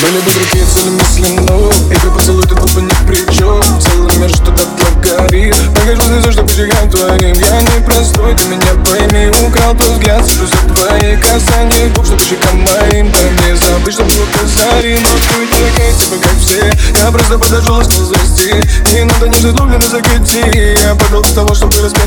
Были бы другие цели мысли, но И твой поцелуй тут был бы ни при чем Целый мир что-то горит Покажу слезу, что пожигает твоим. Я не простой, ты меня пойми. Украл твой взгляд, сижу за твои касания. Губ, что по щекам моим Дай мне забыть, что было казари Но ты не такая, типа как все. Я просто подошел и сказал Не надо нежно глубже на закати. Я подал для того, чтобы разбить